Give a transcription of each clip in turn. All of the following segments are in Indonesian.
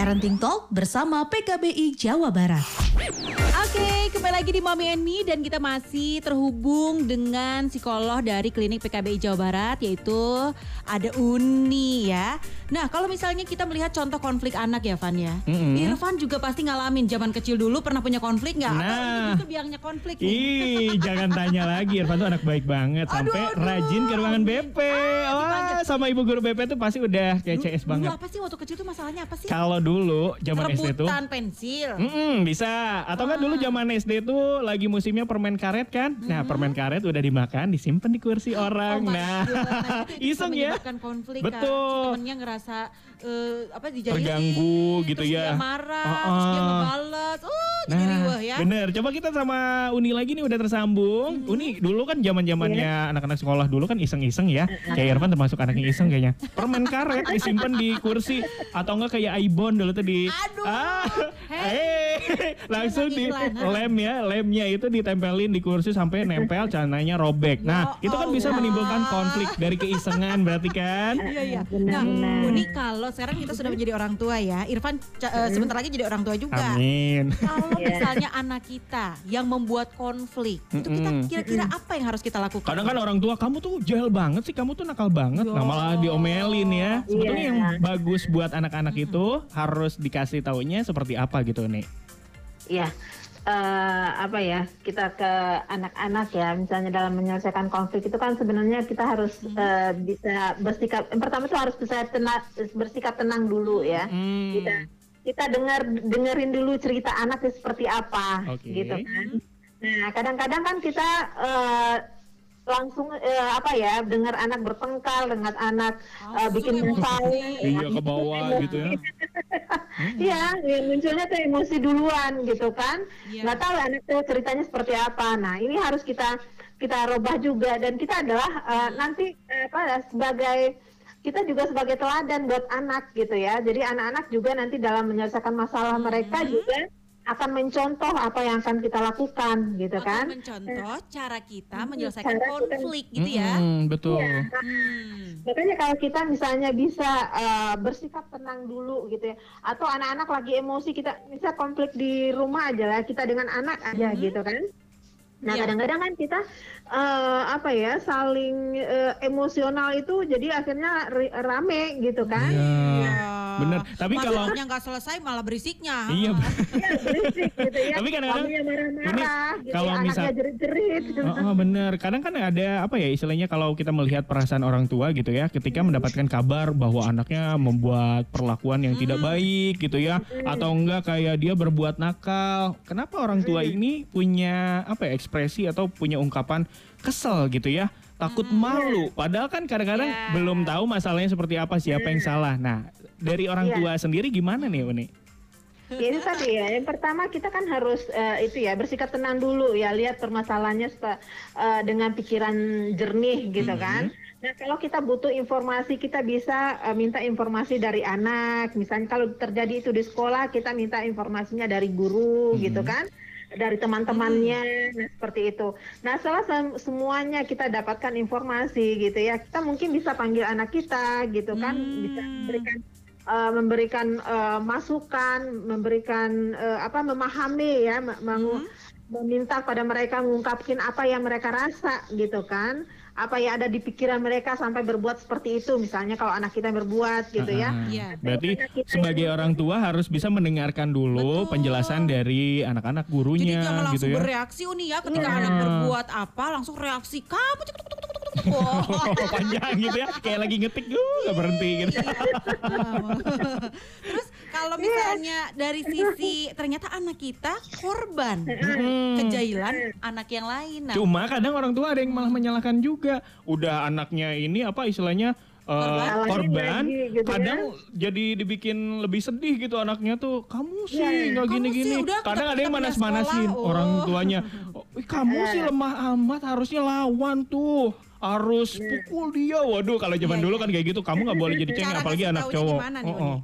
Parenting Talk bersama PKBI Jawa Barat. Oke, kembali lagi di Mommy and Me dan kita masih terhubung dengan psikolog dari Klinik PKBI Jawa Barat yaitu ada Uni ya. Nah, kalau misalnya kita melihat contoh konflik anak ya Van ya. Mm-mm. Irfan juga pasti ngalamin zaman kecil dulu pernah punya konflik nggak? Atau Nah. ini justru biangnya konflik? Ih, jangan tanya lagi. Irfan tuh anak baik banget Aduh, sampai aduh. rajin ke ruangan BP. Wah, dipanggil. sama ibu guru BP tuh pasti udah kayak CS Dulu banget. apa sih waktu kecil tuh masalahnya apa sih? Kalau dulu zaman SD tuh Rebutan pensil. Mm-mm, bisa. Atau kan dulu zaman SD tuh lagi musimnya permen karet kan? Nah, permen karet udah dimakan, disimpan di kursi orang. Oh nah, God, nah, itu iseng ya. konflik Betul. kan. Si temennya ngerasa eh, apa dijahilin, Terganggu gitu terus ya. Dia marah, terus dia Uh-uh. ngebales. Oh, jadi Nah, riweh ya. bener. Coba kita sama Uni lagi nih udah tersambung. Mm-hmm. Uni dulu kan zaman zamannya anak-anak sekolah dulu kan iseng-iseng ya. Kayak Irfan termasuk anak yang iseng kayaknya. Permen karet disimpan di kursi atau enggak kayak Aibon dulu tuh di Aduh. ah, Hey. eh, langsung di lem ya, lemnya itu ditempelin di kursi sampai nempel celananya robek. Nah, Ya itu kan bisa Allah. menimbulkan konflik dari keisengan berarti kan? Iya iya. Nah, Uni kalau sekarang kita sudah menjadi orang tua ya. Irfan eh, sebentar lagi jadi orang tua juga. Amin. Kalau misalnya anak kita yang membuat konflik, itu kita kira-kira apa yang harus kita lakukan? Kadang kan orang tua kamu tuh jahil banget sih, kamu tuh nakal banget. Ya. Nah, malah diomelin ya. Sebetulnya Iya. yang bagus buat anak-anak itu harus dikasih taunya seperti apa gitu nih. Ya eh, apa ya kita ke anak-anak ya misalnya dalam menyelesaikan konflik itu kan sebenarnya kita harus eh, bisa bersikap yang pertama itu harus bisa tenang bersikap tenang dulu ya Hmm. kita kita dengar dengerin dulu cerita anak itu seperti apa Oke. gitu kan nah kadang-kadang kan kita eh, langsung eh, apa ya dengar anak bertengkar dengar anak eh, bikin emosi. masalah Iya ke bawah gitu ya. Iya, yang munculnya tuh emosi duluan gitu kan. Iya. Nggak tahu anak tuh ceritanya seperti apa. Nah, ini harus kita kita robah juga dan kita adalah eh, nanti eh, apa sebagai kita juga sebagai teladan buat anak gitu ya. Jadi anak-anak juga nanti dalam menyelesaikan masalah mereka juga akan mencontoh apa yang akan kita lakukan gitu Atau kan. mencontoh cara kita menyelesaikan cara kita- konflik gitu ya. Hmm, betul. Hmm. Makanya kalau kita misalnya bisa eh, bersikap tenang dulu gitu ya, atau anak-anak lagi emosi kita bisa konflik di rumah aja lah kita dengan anak aja gitu kan. Nah Iya. kadang-kadang kan kita eh, apa ya saling eh, emosional itu jadi akhirnya rame gitu kan. Iya. Bener. Tapi kalau Masalahnya nggak selesai malah berisiknya. Iya. Ya, berisik gitu ya. Tapi kadang-kadang marah-marah, gitu kalau ya, misal- jerit-jerit. gitu. Oh, oh, bener. Kadang kan ada apa ya istilahnya kalau kita melihat perasaan orang tua gitu ya, ketika mendapatkan kabar bahwa anaknya membuat perlakuan yang tidak baik gitu ya, atau enggak kayak dia berbuat nakal. Kenapa orang tua ini punya apa ya ekspresi atau punya ungkapan kesel gitu ya? Takut malu, padahal kan kadang-kadang Ya. belum tahu masalahnya seperti apa, siapa yang salah. Nah, dari orang Iya. tua sendiri gimana nih, Uni? Ya itu tadi ya. Yang pertama kita kan harus eh, itu ya bersikap tenang dulu ya, lihat permasalahannya eh, dengan pikiran jernih gitu kan. Nah kalau kita butuh informasi kita bisa eh, minta informasi dari anak. Misalnya kalau terjadi itu di sekolah kita minta informasinya dari guru gitu kan. Dari teman-temannya, nah seperti itu. Nah setelah sem- semuanya kita dapatkan informasi gitu ya, kita mungkin bisa panggil anak kita gitu kan, bisa memberikan eh, memberikan eh, masukan, memberikan eh, apa memahami ya, me- mengu- meminta pada mereka mengungkapkan apa yang mereka rasa gitu kan, apa yang ada di pikiran mereka sampai berbuat seperti itu, misalnya kalau anak kita berbuat gitu ya. Ah, Iya. Berarti sebagai orang tua harus bisa mendengarkan dulu Betul. penjelasan dari anak-anak Jadi gurunya jangan langsung gitu ya. bereaksi Uni ya ketika Iya. anak berbuat apa langsung reaksi kamu Wah. panjang gitu ya, kayak lagi ngetik, uh, gak berhenti gitu. Terus kalau misalnya dari sisi ternyata anak kita korban kejailan anak yang lain. Nah, Cuma kadang orang tua ada yang malah menyalahkan juga. Udah anaknya ini apa istilahnya eh, Korban. korban, Lagi gitu ya. kadang jadi dibikin lebih sedih gitu anaknya tuh. Kamu sih Iya. nggak Kamu gini-gini. Kadang kita- ada yang manas-manasin sekolah, orang oh. tuanya. Oh, "Ih, kamu sih lemah amat, harusnya lawan tuh. Harus Iya. pukul dia. Waduh, kalau zaman Iya, dulu iya. kan kayak gitu. Kamu nggak boleh jadi cengeng, Cara apalagi anak cowok. gimana nih, Oh, oh.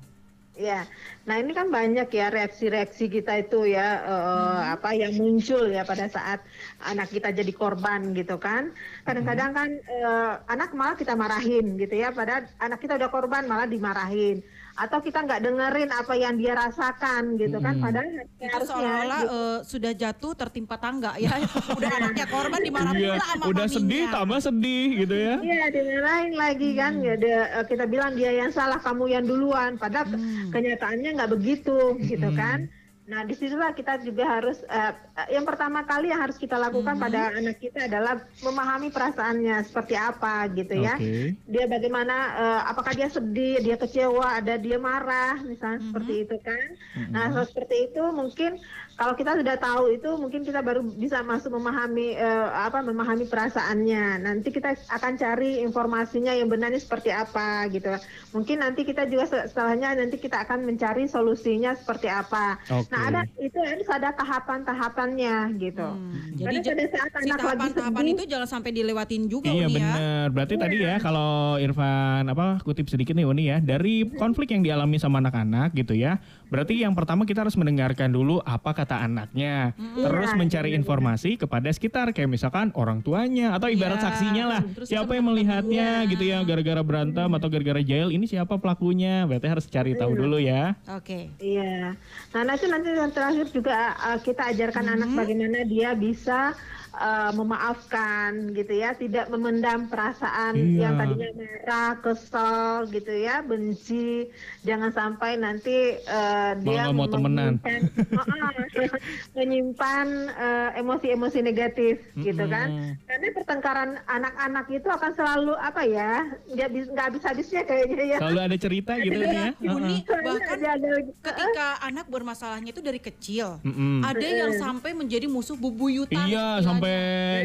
Ya, nah ini kan banyak ya reaksi-reaksi kita itu ya eh, apa yang muncul ya pada saat anak kita jadi korban gitu kan. Kadang-kadang kan eh, anak malah kita marahin gitu ya, padahal anak kita udah korban malah dimarahin. Atau kita nggak dengerin apa yang dia rasakan gitu kan Mm-mm. padahal Itu harusnya seolah-olah gitu. eh, sudah jatuh tertimpa tangga ya. udah anaknya korban dimarah Iya, pula sama udah maminya. sedih tambah sedih gitu ya. Iya, dimarahin lagi kan. Ya, dia- eh, kita bilang dia yang salah, kamu yang duluan. Padahal Hmm. kenyataannya nggak begitu, gitu Mm-mm. kan. Nah, di situlah kita juga harus, eh, yang pertama kali yang harus kita lakukan pada anak kita adalah memahami perasaannya seperti apa, gitu ya. Dia bagaimana, eh, apakah dia sedih, dia kecewa, ada dia marah, misalnya seperti itu kan. Nah, hal seperti itu mungkin kalau kita sudah tahu itu mungkin kita baru bisa masuk memahami eh, apa memahami perasaannya. Nanti kita akan cari informasinya yang benarnya seperti apa gitu. Mungkin nanti kita juga se- setelahnya nanti kita akan mencari solusinya seperti apa. Oke. Nah, ada itu harus ada tahapan-tahapannya gitu. Hmm, Jadi pada saat si anak lagi tahapan-tahapan sedih, itu jangan sampai dilewatin juga Iya ya. benar. Berarti tadi ya kalau Irfan apa kutip sedikit nih Uni ya dari konflik yang dialami sama anak-anak gitu ya. Berarti yang pertama kita harus mendengarkan dulu apa kata anaknya, terus Iya, mencari iya, informasi kepada sekitar kayak misalkan orang tuanya atau ibarat Iya, saksinya lah. terus Siapa yang melihatnya dia. gitu ya gara-gara berantem atau gara-gara jail ini siapa pelakunya. Berarti harus cari tahu dulu ya. Oke. Iya. Nah nanti nanti yang terakhir juga uh, kita ajarkan anak bagaimana dia bisa uh, memaafkan gitu ya, tidak memendam perasaan Iya. yang tadinya marah, kesel gitu ya, benci. Jangan sampai nanti uh, dia mau temenan. menyimpan, Heeh, menyimpan uh, emosi-emosi negatif gitu kan. Karena pertengkaran anak-anak itu akan selalu apa ya, nggak bis- nggak habis-habisnya kayaknya ya. Selalu ada cerita gitu kan ya. Uni Soalnya bahkan ada- ada- ketika anak bermasalahnya itu dari kecil. Mm-mm. Ada yang sampai menjadi musuh bubuyutan. Iya sampai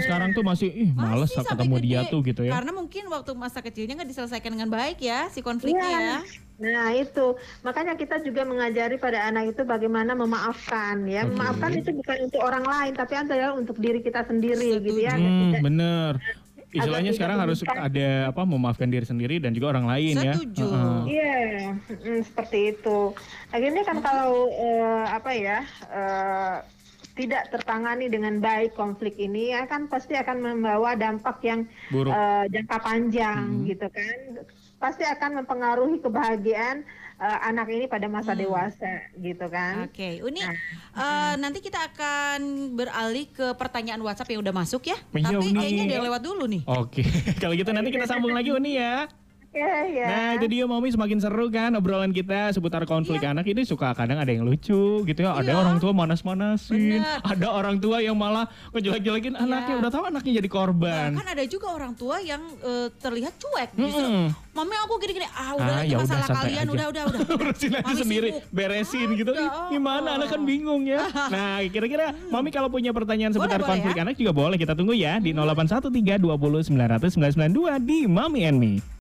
sekarang tuh masih ih males Masih sampai ketemu gede. dia tuh gitu ya. Karena mungkin waktu masa kecilnya nggak diselesaikan dengan baik ya si konfliknya ya. Iya. Nah itu makanya kita juga mengajari pada anak itu bagaimana memaafkan ya. Oke. Memaafkan itu bukan untuk orang lain tapi adalah untuk diri kita sendiri gitu ya. Hmm, Tidak- bener. Istilahnya sekarang harus ada apa memaafkan diri sendiri dan juga orang lain ya. Setuju. Heeh. Iya, mm, seperti itu. Akhirnya kan kalau eh, apa ya eh, tidak tertangani dengan baik konflik ini ya kan pasti akan membawa dampak yang Buruk. eh, jangka panjang gitu kan. Pasti akan mempengaruhi kebahagiaan eh, anak ini pada masa dewasa gitu kan. Oke, Uni, Nah. eh, nanti kita akan beralih ke pertanyaan WhatsApp yang udah masuk ya. Iya, Tapi Uni. kayaknya yang lewat dulu nih. Oke, kalau gitu nanti kita sambung lagi Uni ya. Iya, iya. Nah itu dia Mami semakin seru kan obrolan kita seputar konflik Iya. anak ini suka kadang ada yang lucu gitu ya. Ada orang tua manas-manasin, ada orang tua yang malah ngejelek-jelekin anaknya. Udah tahu anaknya jadi korban. Bahkan ada juga orang tua yang eh, terlihat cuek. Justru, Mm-mm. mami aku gini-gini, ah udah Ah, itu ya udah, masalah santai kalian, aja. udah udah udah. urusin aja sendiri, sibuk. beresin gitu. Ih, Udah, gimana oh. anak kan bingung ya. Nah, kira-kira Mami kalau punya pertanyaan seputar Boleh, boleh konflik ya. anak juga boleh kita tunggu ya di 0813 20 900 992 di Mami and Me.